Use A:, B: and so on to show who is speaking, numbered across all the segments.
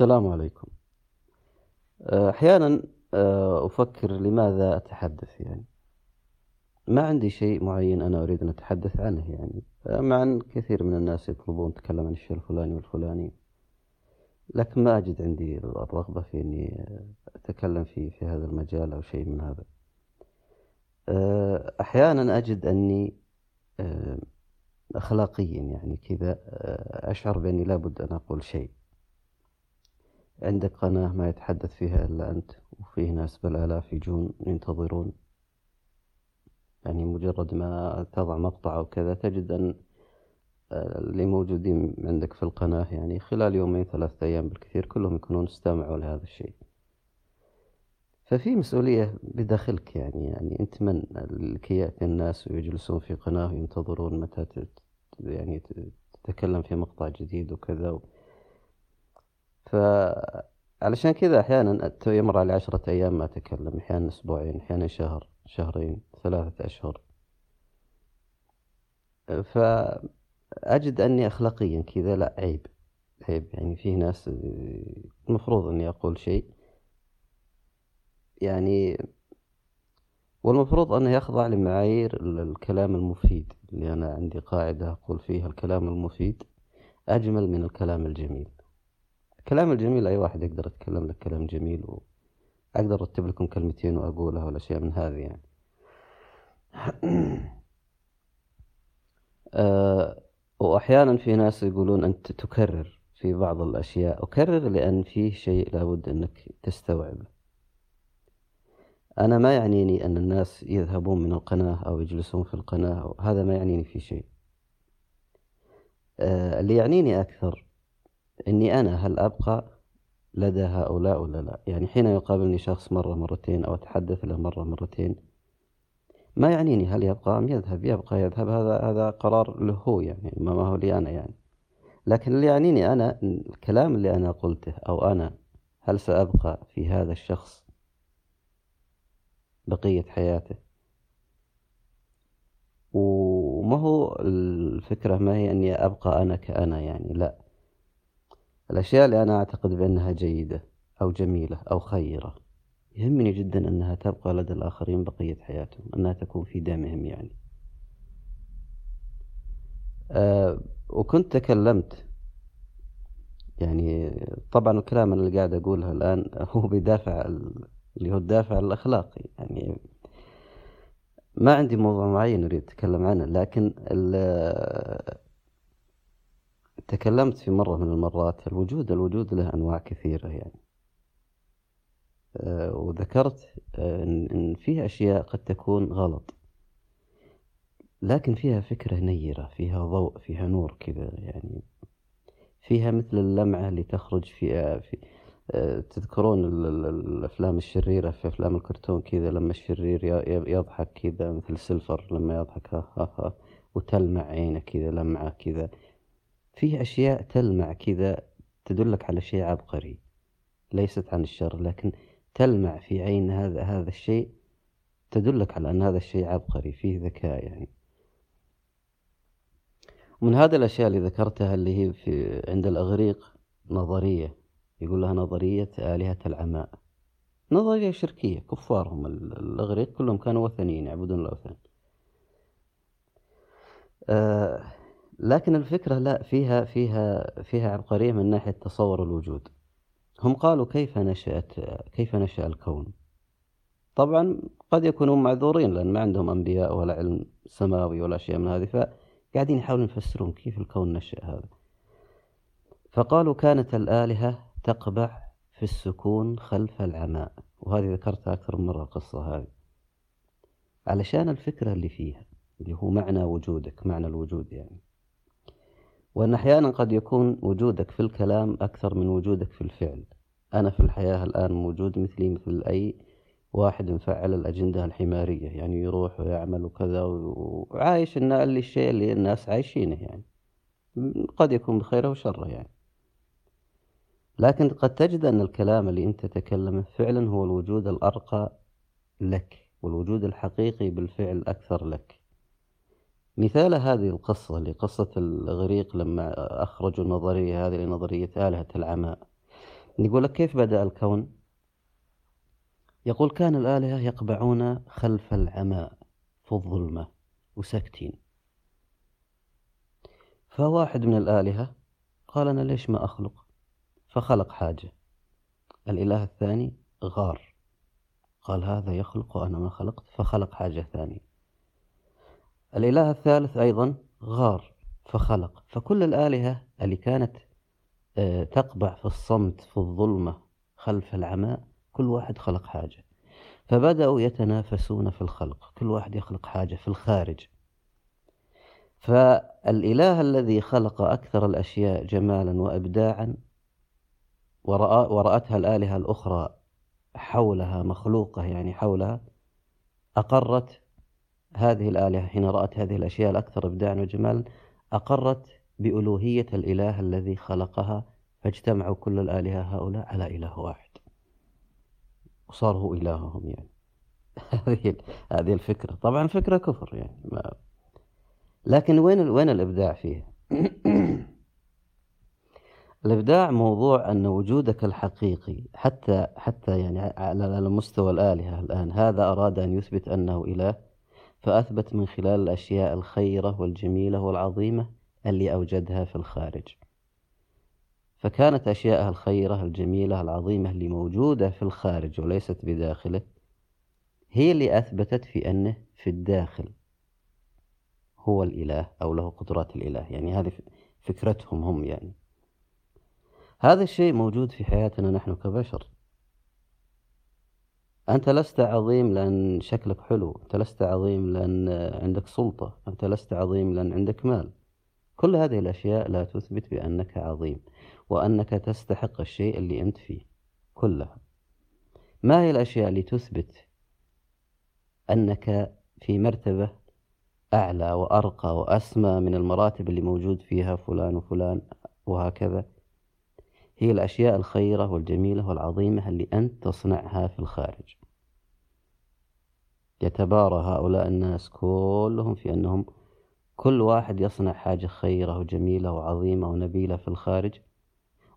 A: السلام عليكم. أحيانا آه، أفكر لماذا أتحدث يعني. ما عندي شيء معين أنا أريد أن أتحدث عنه يعني. آه، مع أن كثير من الناس يطلبون تكلم عن الشيء الفلاني والفلاني. لكن ما أجد عندي الرغبة في إني أتكلم في في هذا المجال أو شيء من هذا. آه، أحيانا أجد أني أخلاقيا يعني كذا أشعر بأني لابد أن أقول شيء. عندك قناة ما يتحدث فيها إلا أنت وفيه ناس بالآلاف يجون ينتظرون. يعني مجرد ما تضع مقطع أو كذا تجد أن آه، اللي موجودين عندك في القناة يعني خلال يومين ثلاثة أيام بالكثير كلهم يكونون استمعوا لهذا الشيء. ففي مسؤولية بداخلك يعني يعني أنت من؟ لكي يأتي الناس ويجلسون في قناة وينتظرون متى يعني تتكلم في مقطع جديد وكذا و... فعلشان كذا أحيانا يمر علي عشرة أيام ما أتكلم أحيانا أسبوعين أحيانا شهر شهرين ثلاثة أشهر. فأجد أني أخلاقيا كذا لا عيب عيب. يعني فيه ناس المفروض أني أقول شيء. يعني والمفروض أنه يخضع لمعايير الكلام المفيد. اللي أنا عندي قاعدة أقول فيها الكلام المفيد أجمل من الكلام الجميل. الكلام الجميل أي واحد يقدر يتكلم لك كلام جميل وأقدر أرتب لكم كلمتين وأقولها والأشياء من هذه يعني. أه وأحيانا في ناس يقولون أنت تكرر في بعض الأشياء. أكرر لأن فيه شيء لابد أنك تستوعبه. أنا ما يعنيني أن الناس يذهبون من القناة أو يجلسون في القناة هذا ما يعنيني في شيء. أه اللي يعنيني أكثر إني أنا هل أبقى لدى هؤلاء ولا لا؟ يعني حين يقابلني شخص مرة مرتين أو أتحدث له مرة مرتين ما يعنيني هل يبقى أم يذهب؟ يبقى يذهب هذا هذا قرار له هو يعني ما هو لي أنا يعني. لكن اللي يعنيني أنا الكلام اللي أنا قلته أو أنا هل سأبقى في هذا الشخص بقية حياته؟ وما هو الفكرة؟ ما هي أني أبقى أنا كأنا يعني؟ لا. الأشياء اللي أنا أعتقد بأنها جيدة أو جميلة أو خيرة. يهمني جدا أنها تبقى لدى الآخرين بقية حياتهم أنها تكون في دمهم يعني. أه وكنت تكلمت يعني طبعا الكلام اللي قاعد أقولها الآن هو بدافع اللي هو الدافع الأخلاقي يعني ما عندي موضوع معين أريد أتكلم عنه لكن تكلمت في مرة من المرات الوجود الوجود له أنواع كثيرة يعني. آه، وذكرت آه، إن فيها أشياء قد تكون غلط. لكن فيها فكرة نيرة فيها ضوء فيها نور كذا يعني. فيها مثل اللمعة اللي تخرج في, آه، في تذكرون الأفلام الشريرة في أفلام الكرتون كذا لما الشرير يضحك كذا مثل سيلفر لما يضحك ها ها ها وتلمع عينه كذا لمعة كذا. فيه أشياء تلمع كذا تدلك على شيء عبقري ليست عن الشر لكن تلمع في عين هذا هذا الشيء تدلك على أن هذا الشيء عبقري فيه ذكاء يعني. ومن هذه الأشياء اللي ذكرتها اللي هي في عند الأغريق نظرية. يقول لها نظرية آلهة العماء. نظرية شركية كفارهم الأغريق كلهم كانوا وثنيين يعبدون الأوثان. آه لكن الفكرة لا فيها فيها فيها عبقرية من ناحية تصور الوجود. هم قالوا كيف نشأت كيف نشأ الكون؟ طبعا قد يكونون معذورين لأن ما عندهم أنبياء ولا علم سماوي ولا شيء من هذه فقاعدين يحاولون يفسرون كيف الكون نشأ هذا. فقالوا كانت الآلهة تقبع في السكون خلف العماء وهذه ذكرتها أكثر من مرة القصة هذه. علشان الفكرة اللي فيها اللي هو معنى وجودك معنى الوجود يعني. وأن أحيانا قد يكون وجودك في الكلام أكثر من وجودك في الفعل. أنا في الحياة الآن موجود مثلي مثل أي واحد مفعل الأجندة الحمارية يعني يروح ويعمل وكذا وعايش اللي الشيء اللي الناس عايشينه يعني. قد يكون بخيره وشره يعني. لكن قد تجد أن الكلام اللي أنت تتكلمه فعلا هو الوجود الأرقى لك والوجود الحقيقي بالفعل أكثر لك. مثال هذه القصة اللي قصة الإغريق لما أخرجوا النظرية هذه لنظرية آلهة العماء يقول لك كيف بدأ الكون؟ يقول كان الآلهة يقبعون خلف العماء في الظلمة وساكتين. فواحد من الآلهة قال أنا ليش ما أخلق؟ فخلق حاجة. الإله الثاني غار. قال هذا يخلق وأنا ما خلقت فخلق حاجة ثانية. الإله الثالث أيضا غار فخلق. فكل الآلهة اللي كانت آه، تقبع في الصمت في الظلمة خلف العماء كل واحد خلق حاجة. فبدأوا يتنافسون في الخلق كل واحد يخلق حاجة في الخارج. فالإله الذي خلق أكثر الأشياء جمالا وإبداعا ورأتها الآلهة الأخرى حولها مخلوقة يعني حولها أقرت هذه الآلهة حين رأت هذه الأشياء الأكثر إبداعا وجمالا أقرت بألوهية الإله الذي خلقها فاجتمعوا كل الآلهة هؤلاء على إله واحد. وصار هو إلههم يعني. هذه هذه الفكرة. طبعا فكرة كفر يعني ما. لكن وين وين الإبداع فيها؟ الإبداع موضوع أن وجودك الحقيقي حتى حتى يعني على مستوى الآلهة الآن هذا أراد أن يثبت أنه إله. فأثبت من خلال الأشياء الخيرة والجميلة والعظيمة اللي أوجدها في الخارج. فكانت أشياءها الخيرة الجميلة العظيمة اللي موجودة في الخارج وليست بداخله هي اللي أثبتت في أنه في الداخل هو الإله أو له قدرات الإله. يعني هذه فكرتهم هم يعني. هذا الشيء موجود في حياتنا نحن كبشر. أنت لست عظيم لأن شكلك حلو أنت لست عظيم لأن عندك سلطة أنت لست عظيم لأن عندك مال. كل هذه الأشياء لا تثبت بأنك عظيم وأنك تستحق الشيء اللي أنت فيه كلها. ما هي الأشياء اللي تثبت أنك في مرتبة أعلى وأرقى وأسمى من المراتب اللي موجود فيها فلان وفلان وهكذا؟ هي الأشياء الخيرة والجميلة والعظيمة اللي أنت تصنعها في الخارج. يتبارى هؤلاء الناس كلهم في أنهم كل واحد يصنع حاجة خيرة وجميلة وعظيمة ونبيلة في الخارج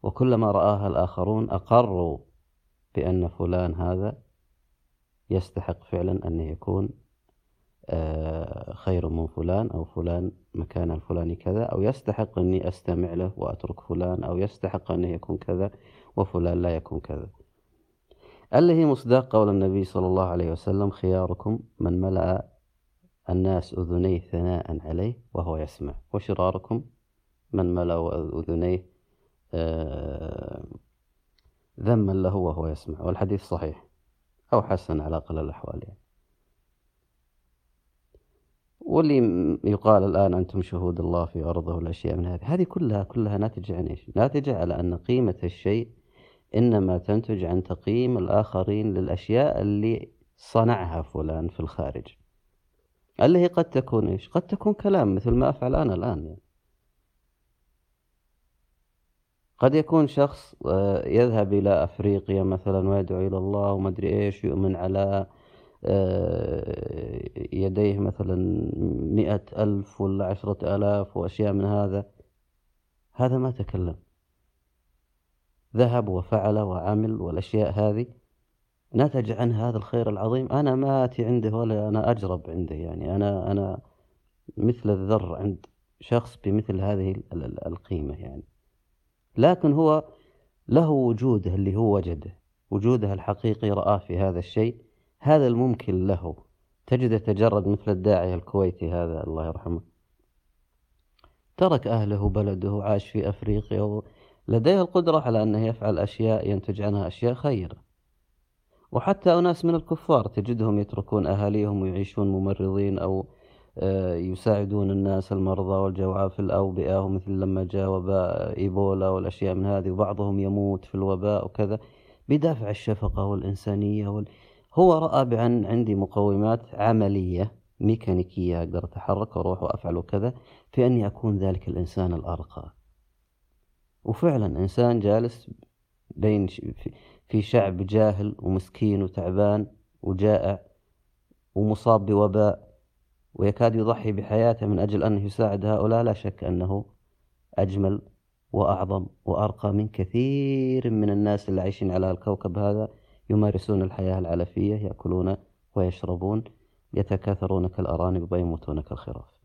A: وكلما رآها الآخرون أقروا بأن فلان هذا يستحق فعلا أن يكون آه، خير من فلان أو فلان مكان الفلاني كذا أو يستحق أني أستمع له وأترك فلان أو يستحق أن يكون كذا وفلان لا يكون كذا. اللي هي مصداق قول النبي صلى الله عليه وسلم خياركم من ملأ الناس أذنيه ثناء عليه وهو يسمع وشراركم من ملأ أذنيه آه، ذما له وهو يسمع والحديث صحيح أو حسن على أقل الأحوال يعني. واللي يقال الآن أنتم شهود الله في أرضه والأشياء من هذه هذه كلها كلها ناتجة عن إيش ناتجة على أن قيمة الشيء إنما تنتج عن تقييم الآخرين للأشياء اللي صنعها فلان في الخارج. اللي هي قد تكون إيش؟ قد تكون كلام مثل ما أفعل أنا الآن. يعني. قد يكون شخص آه، يذهب إلى أفريقيا مثلا ويدعو إلى الله وما أدري إيش يؤمن على آه، يديه مثلا مئة ألف ولا عشرة آلاف وأشياء من هذا. هذا ما تكلم ذهب وفعل وعمل والأشياء هذه. نتج عن هذا الخير العظيم. أنا ما آتي عنده ولا أنا أجرب عنده يعني. أنا أنا مثل الذر عند شخص بمثل هذه القيمة يعني. لكن هو له وجوده اللي هو وجده. وجوده الحقيقي رآه في هذا الشيء. هذا الممكن له. تجده تجرد مثل الداعية الكويتي هذا الله يرحمه. ترك أهله وبلده وعاش في أفريقيا لديه القدرة على أنه يفعل أشياء ينتج عنها أشياء خيرة. وحتى أناس من الكفار تجدهم يتركون أهاليهم ويعيشون ممرضين أو آه، يساعدون الناس المرضى والجوعى في الأوبئة ومثل لما جاء وباء إيبولا والأشياء من هذه وبعضهم يموت في الوباء وكذا بدافع الشفقة والإنسانية وال... هو رأى بأن عندي مقومات عملية ميكانيكية أقدر أتحرك وأروح وأفعل وكذا في أني أكون ذلك الإنسان الأرقى. وفعلا إنسان جالس بين في شعب جاهل ومسكين وتعبان وجائع ومصاب بوباء ويكاد يضحي بحياته من أجل أنه يساعد هؤلاء. لا شك أنه أجمل وأعظم وأرقى من كثير من الناس اللي عايشين على الكوكب هذا يمارسون الحياة العلفية يأكلون ويشربون يتكاثرون كالأرانب ويموتون كالخراف.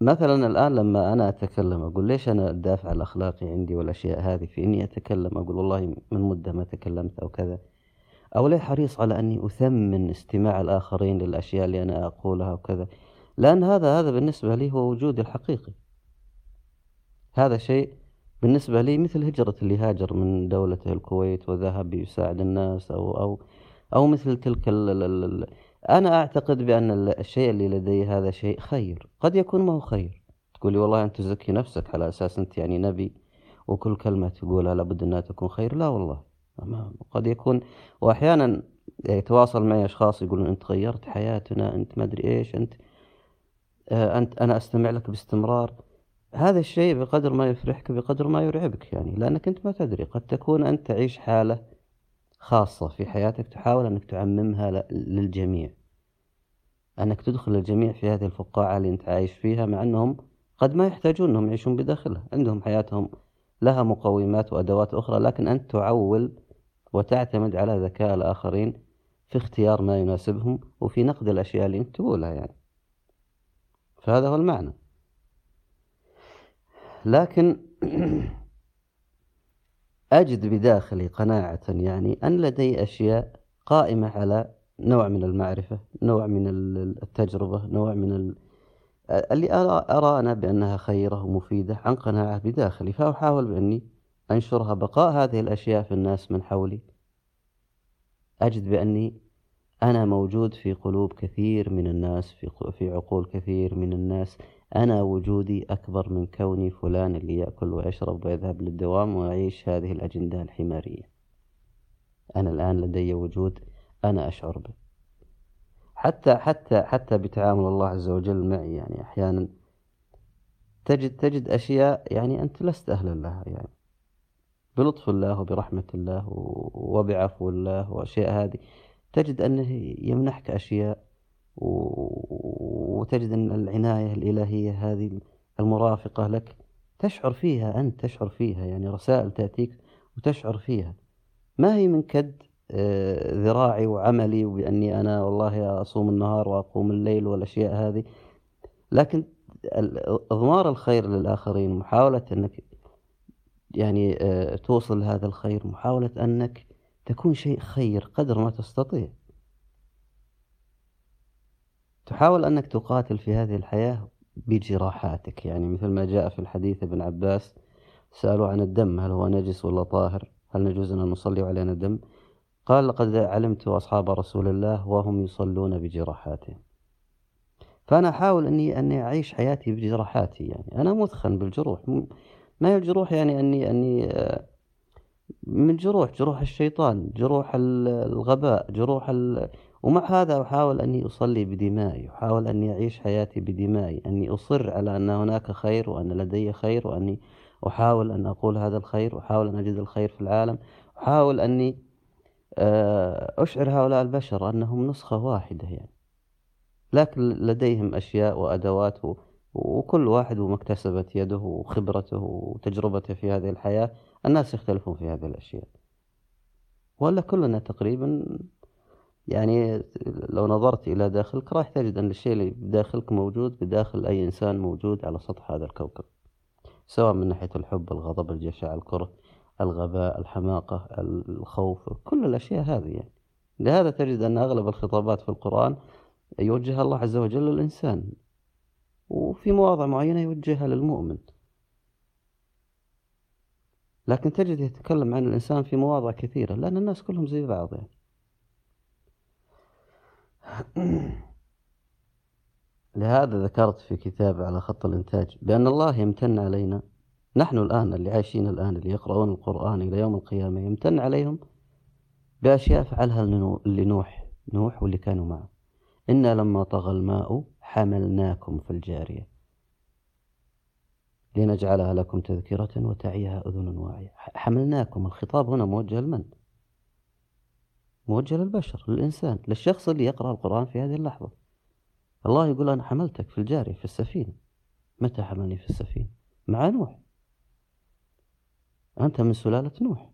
A: مثلا الآن لما أنا أتكلم أقول ليش أنا الدافع الأخلاقي عندي والأشياء هذه في إني أتكلم أقول والله من مدة ما تكلمت أو كذا. أو ليه حريص على أني أثمن استماع الآخرين للأشياء اللي أنا أقولها وكذا لأن هذا هذا بالنسبة لي هو وجودي الحقيقي. هذا شيء بالنسبة لي مثل هجرة اللي هاجر من دولته الكويت وذهب يساعد الناس أو أو أو مثل تلك ال ال ال أنا أعتقد بأن الشيء اللي لدي هذا شيء خير. قد يكون ما هو خير. تقولي والله أنت تزكي نفسك على أساس أنت يعني نبي وكل كلمة تقولها لابد أنها تكون خير. لا والله. قد يكون وأحيانا يتواصل معي أشخاص يقولون أنت غيرت حياتنا أنت ما أدري إيش أنت آه، أنت أنا أستمع لك باستمرار. هذا الشيء بقدر ما يفرحك بقدر ما يرعبك يعني لأنك أنت ما تدري. قد تكون أنت تعيش حالة خاصة في حياتك تحاول أنك تعممها للجميع. أنك تدخل الجميع في هذه الفقاعة اللي أنت عايش فيها مع أنهم قد ما يحتاجون أنهم يعيشون بداخلها. عندهم حياتهم لها مقومات وأدوات أخرى لكن أنت تعول وتعتمد على ذكاء الآخرين في اختيار ما يناسبهم وفي نقد الأشياء اللي أنت تقولها يعني. فهذا هو المعنى. لكن أجد بداخلي قناعة يعني أن لدي أشياء قائمة على نوع من المعرفة نوع من التجربة نوع من ال... اللي أرى, أرى أنا بأنها خيرة ومفيدة عن قناعة بداخلي فأحاول بأني أنشرها بقاء هذه الأشياء في الناس من حولي. أجد بأني أنا موجود في قلوب كثير من الناس في في عقول كثير من الناس. أنا وجودي أكبر من كوني فلان اللي يأكل ويشرب ويذهب للدوام ويعيش هذه الأجندة الحمارية. أنا الآن لدي وجود أنا أشعر به. حتى حتى حتى بتعامل الله عز وجل معي يعني أحيانا تجد تجد أشياء يعني أنت لست أهلا لها يعني. بلطف الله وبرحمة الله وبعفو الله وأشياء هذه. تجد أنه يمنحك أشياء وتجد أن العناية الإلهية هذه المرافقة لك تشعر فيها أنت تشعر فيها يعني رسائل تأتيك وتشعر فيها. ما هي من كد ذراعي وعملي وبأني أنا والله أصوم النهار وأقوم الليل والأشياء هذه. لكن إضمار الخير للآخرين محاولة أنك يعني آه، توصل هذا الخير محاولة أنك تكون شيء خير قدر ما تستطيع. تحاول أنك تقاتل في هذه الحياة بجراحاتك. يعني مثل ما جاء في الحديث ابن عباس سألوا عن الدم هل هو نجس ولا طاهر؟ هل نجوز أن نصلي علينا دم قال لقد علمت أصحاب رسول الله وهم يصلون بجراحاتهم. فأنا أحاول أني أني أعيش حياتي بجراحاتي يعني. أنا مثخن بالجروح. ما هي الجروح يعني أني أني آه، من جروح جروح الشيطان جروح الغباء جروح ال... ومع هذا أحاول أني أصلي بدمائي أحاول أني أعيش حياتي بدمائي أني أصر على أن هناك خير وأن لدي خير وأني أحاول أن أقول هذا الخير وأحاول أن أجد الخير في العالم أحاول أني أشعر هؤلاء البشر أنهم نسخة واحدة يعني. لكن لديهم أشياء وأدوات وكل واحد وما اكتسبت يده وخبرته وتجربته في هذه الحياة الناس يختلفون في هذه الأشياء. ولا كلنا تقريبا يعني لو نظرت إلى داخلك راح تجد أن الشيء اللي بداخلك موجود بداخل أي إنسان موجود على سطح هذا الكوكب. سواء من ناحية الحب الغضب الجشع الكره. الغباء الحماقة الخوف كل الأشياء هذه يعني. لهذا تجد أن أغلب الخطابات في القرآن يوجهها الله عز وجل للإنسان وفي مواضع معينة يوجهها للمؤمن. لكن تجد يتكلم عن الإنسان في مواضع كثيرة لأن الناس كلهم زي بعض يعني. لهذا ذكرت في كتاب على خط الإنتاج بأن الله يمتن علينا نحن الآن اللي عايشين الآن اللي يقرؤون القرآن إلى يوم القيامة يمتن عليهم بأشياء فعلها لنوح نوح واللي كانوا معه. إنا لما طغى الماء حملناكم في الجارية. لنجعلها لكم تذكرة وتعيها أذن واعية. حملناكم. الخطاب هنا موجه لمن؟ موجه للبشر للإنسان للشخص اللي يقرأ القرآن في هذه اللحظة. الله يقول أنا حملتك في الجارية في السفينة. متى حملني في السفينة؟ مع نوح. أنت من سلالة نوح.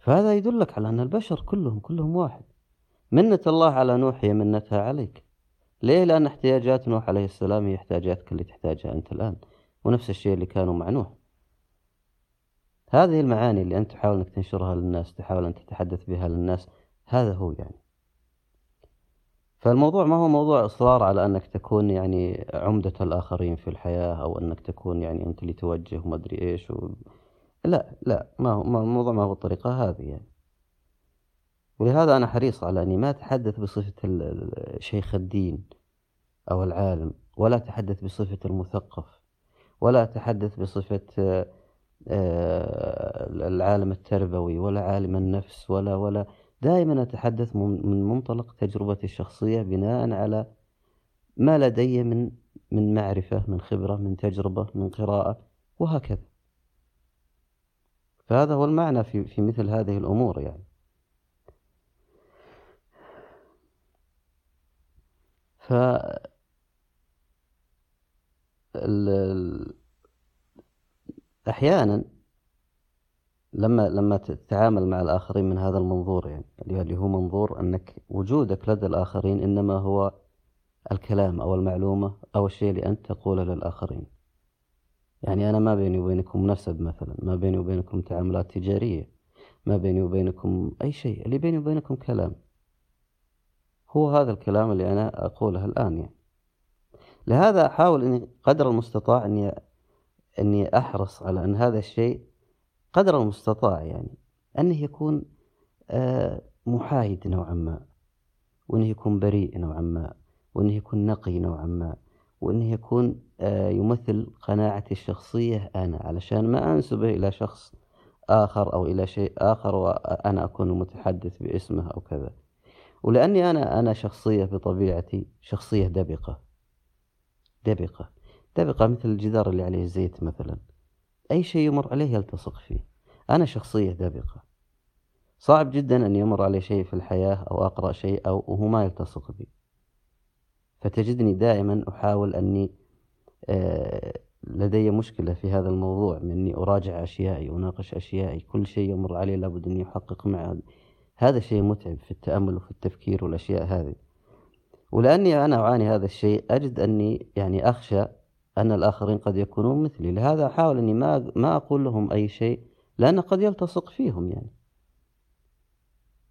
A: فهذا يدلك على أن البشر كلهم كلهم واحد. منة الله على نوح هي منتها عليك. ليه؟ لأن احتياجات نوح عليه السلام هي احتياجاتك اللي تحتاجها أنت الآن ونفس الشيء اللي كانوا مع نوح. هذه المعاني اللي أنت تحاول أنك تنشرها للناس تحاول أن تتحدث بها للناس هذا هو يعني. فالموضوع ما هو موضوع إصرار على أنك تكون يعني عمدة الآخرين في الحياة أو أنك تكون يعني أنت اللي توجه وما أدري إيش و... لا لا ما هو الموضوع ما هو بالطريقة هذه يعني. ولهذا أنا حريص على أني ما أتحدث بصفة شيخ الدين أو العالم ولا أتحدث بصفة المثقف ولا أتحدث بصفة آه، العالم التربوي ولا عالم النفس ولا ولا دائما أتحدث من منطلق تجربتي الشخصية بناء على ما لدي من من معرفة من خبرة من تجربة من قراءة وهكذا. فهذا هو المعنى في في مثل هذه الأمور يعني. ف أحيانا لما لما تتعامل مع الآخرين من هذا المنظور يعني اللي هو منظور أنك وجودك لدى الآخرين إنما هو الكلام أو المعلومة أو الشيء اللي أنت تقوله للآخرين. يعني أنا ما بيني وبينكم نسب مثلا ما بيني وبينكم تعاملات تجارية ما بيني وبينكم أي شيء اللي بيني وبينكم كلام. هو هذا الكلام اللي أنا أقوله الآن يعني. لهذا أحاول إني قدر المستطاع إني إني أحرص على أن هذا الشيء قدر المستطاع يعني أنه يكون آه، محايد نوعا ما وأنه يكون بريء نوعا ما وأنه يكون نقي نوعا ما وأنه يكون آه، يمثل قناعتي الشخصية أنا علشان ما أنسبه إلى شخص آخر أو إلى شيء آخر وأنا أكون متحدث باسمه أو كذا. ولأني أنا أنا شخصية بطبيعتي شخصية دبقة. دبقة. دبقة مثل الجدار اللي عليه الزيت مثلا. أي شيء يمر عليه يلتصق فيه. أنا شخصية دبقة صعب جدا أن يمر علي شيء في الحياة أو أقرأ شيء أو وهو ما يلتصق بي. فتجدني دائما أحاول أني آه، لدي مشكلة في هذا الموضوع من أني أراجع أشيائي أناقش أشيائي. كل شيء يمر علي لابد أني أحقق معه هذا شيء متعب في التأمل وفي التفكير والأشياء هذه. ولأني أنا أعاني هذا الشيء أجد أني يعني أخشى أن الآخرين قد يكونون مثلي. لهذا أحاول أني ما ما أقول لهم أي شيء لأن قد يلتصق فيهم يعني.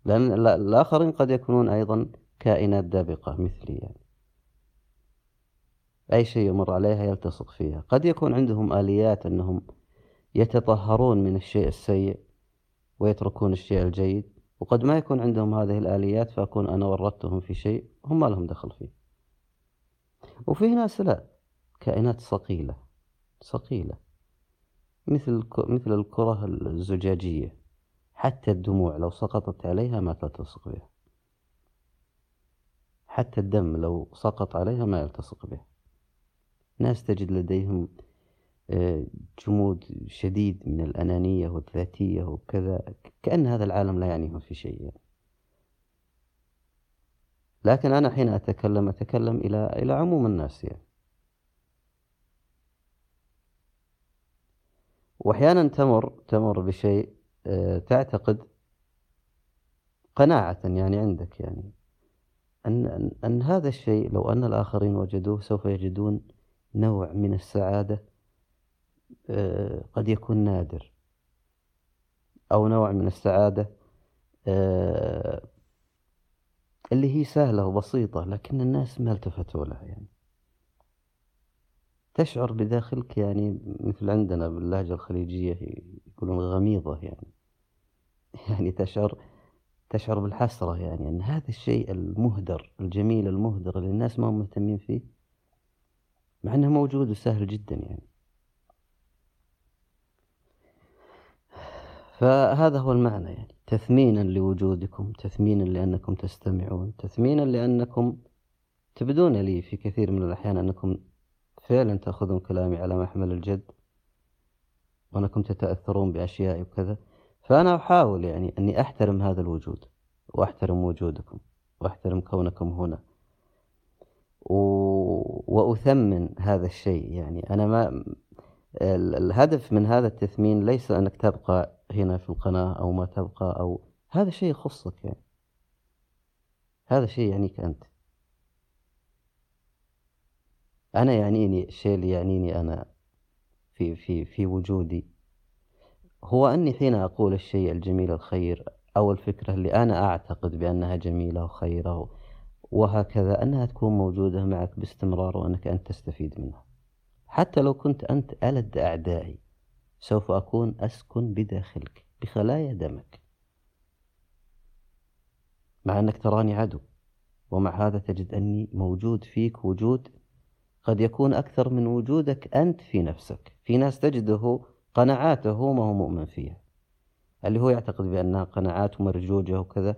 A: لأن الآخرين قد يكونون أيضا كائنات دابقة مثلي يعني. أي شيء يمر عليها يلتصق فيها. قد يكون عندهم آليات أنهم يتطهرون من الشيء السيء ويتركون الشيء الجيد وقد ما يكون عندهم هذه الآليات فأكون أنا ورطتهم في شيء هم ما لهم دخل فيه. وفي ناس لا. كائنات صقيلة صقيلة مثل مثل الكرة الزجاجية حتى الدموع لو سقطت عليها ما تلتصق بها حتى الدم لو سقط عليها ما يلتصق به ناس تجد لديهم آه، جمود شديد من الأنانية والذاتية وكذا كأن هذا العالم لا يعنيهم في شيء يعني. لكن أنا حين أتكلم أتكلم إلى إلى عموم الناس يعني. وأحيانا تمر تمر بشيء آه، تعتقد قناعة يعني عندك يعني. أن أن هذا الشيء لو أن الآخرين وجدوه سوف يجدون نوع من السعادة آه، قد يكون نادر. أو نوع من السعادة آه، اللي هي سهلة وبسيطة لكن الناس ما التفتوا لها يعني. تشعر بداخلك يعني مثل عندنا باللهجة الخليجية يقولون غميضة يعني. يعني تشعر تشعر بالحسرة يعني أن هذا الشيء المهدر الجميل المهدر اللي الناس ما هم مهتمين فيه مع أنه موجود وسهل جدا يعني. فهذا هو المعنى يعني. تثمينا لوجودكم تثمينا لأنكم تستمعون تثمينا لأنكم تبدون لي في كثير من الأحيان أنكم فعلا تأخذون كلامي على محمل الجد وأنكم تتأثرون بأشياء وكذا. فأنا أحاول يعني أني أحترم هذا الوجود وأحترم وجودكم وأحترم كونكم هنا وأثمن هذا الشيء. يعني أنا ما الهدف من هذا التثمين ليس أنك تبقى هنا في القناة أو ما تبقى أو هذا شيء يخصك يعني. هذا شيء يعنيك أنت. أنا يعنيني الشيء اللي يعنيني أنا في في في وجودي. هو أني حين أقول الشيء الجميل الخير أو الفكرة اللي أنا أعتقد بأنها جميلة وخيرة وهكذا أنها تكون موجودة معك باستمرار وأنك أنت تستفيد منها. حتى لو كنت أنت ألد أعدائي سوف أكون أسكن بداخلك بخلايا دمك. مع أنك تراني عدو ومع هذا تجد أني موجود فيك وجود قد يكون أكثر من وجودك أنت في نفسك. في ناس تجده قناعاته ما هو مؤمن فيها. اللي هو يعتقد بأنها قناعات مرجوجة وكذا.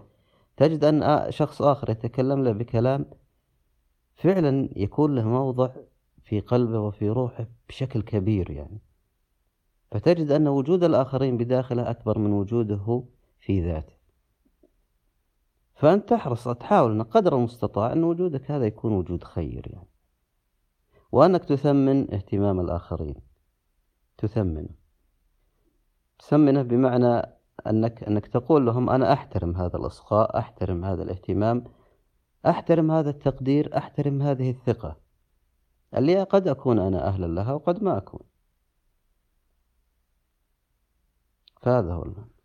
A: تجد أن شخص آخر يتكلم له بكلام فعلا يكون له موضع في قلبه وفي روحه بشكل كبير يعني. فتجد أن وجود الآخرين بداخله أكبر من وجوده في ذاته. فأنت تحرص تحاول أن قدر المستطاع أن وجودك هذا يكون وجود خير يعني. وأنك تثمن اهتمام الآخرين. تثمنه تثمنه بمعنى أنك أنك تقول لهم أنا أحترم هذا الإصغاء أحترم هذا الاهتمام أحترم هذا التقدير أحترم هذه الثقة. اللي قد أكون أنا أهلا لها وقد ما أكون. فهذا هو المعنى.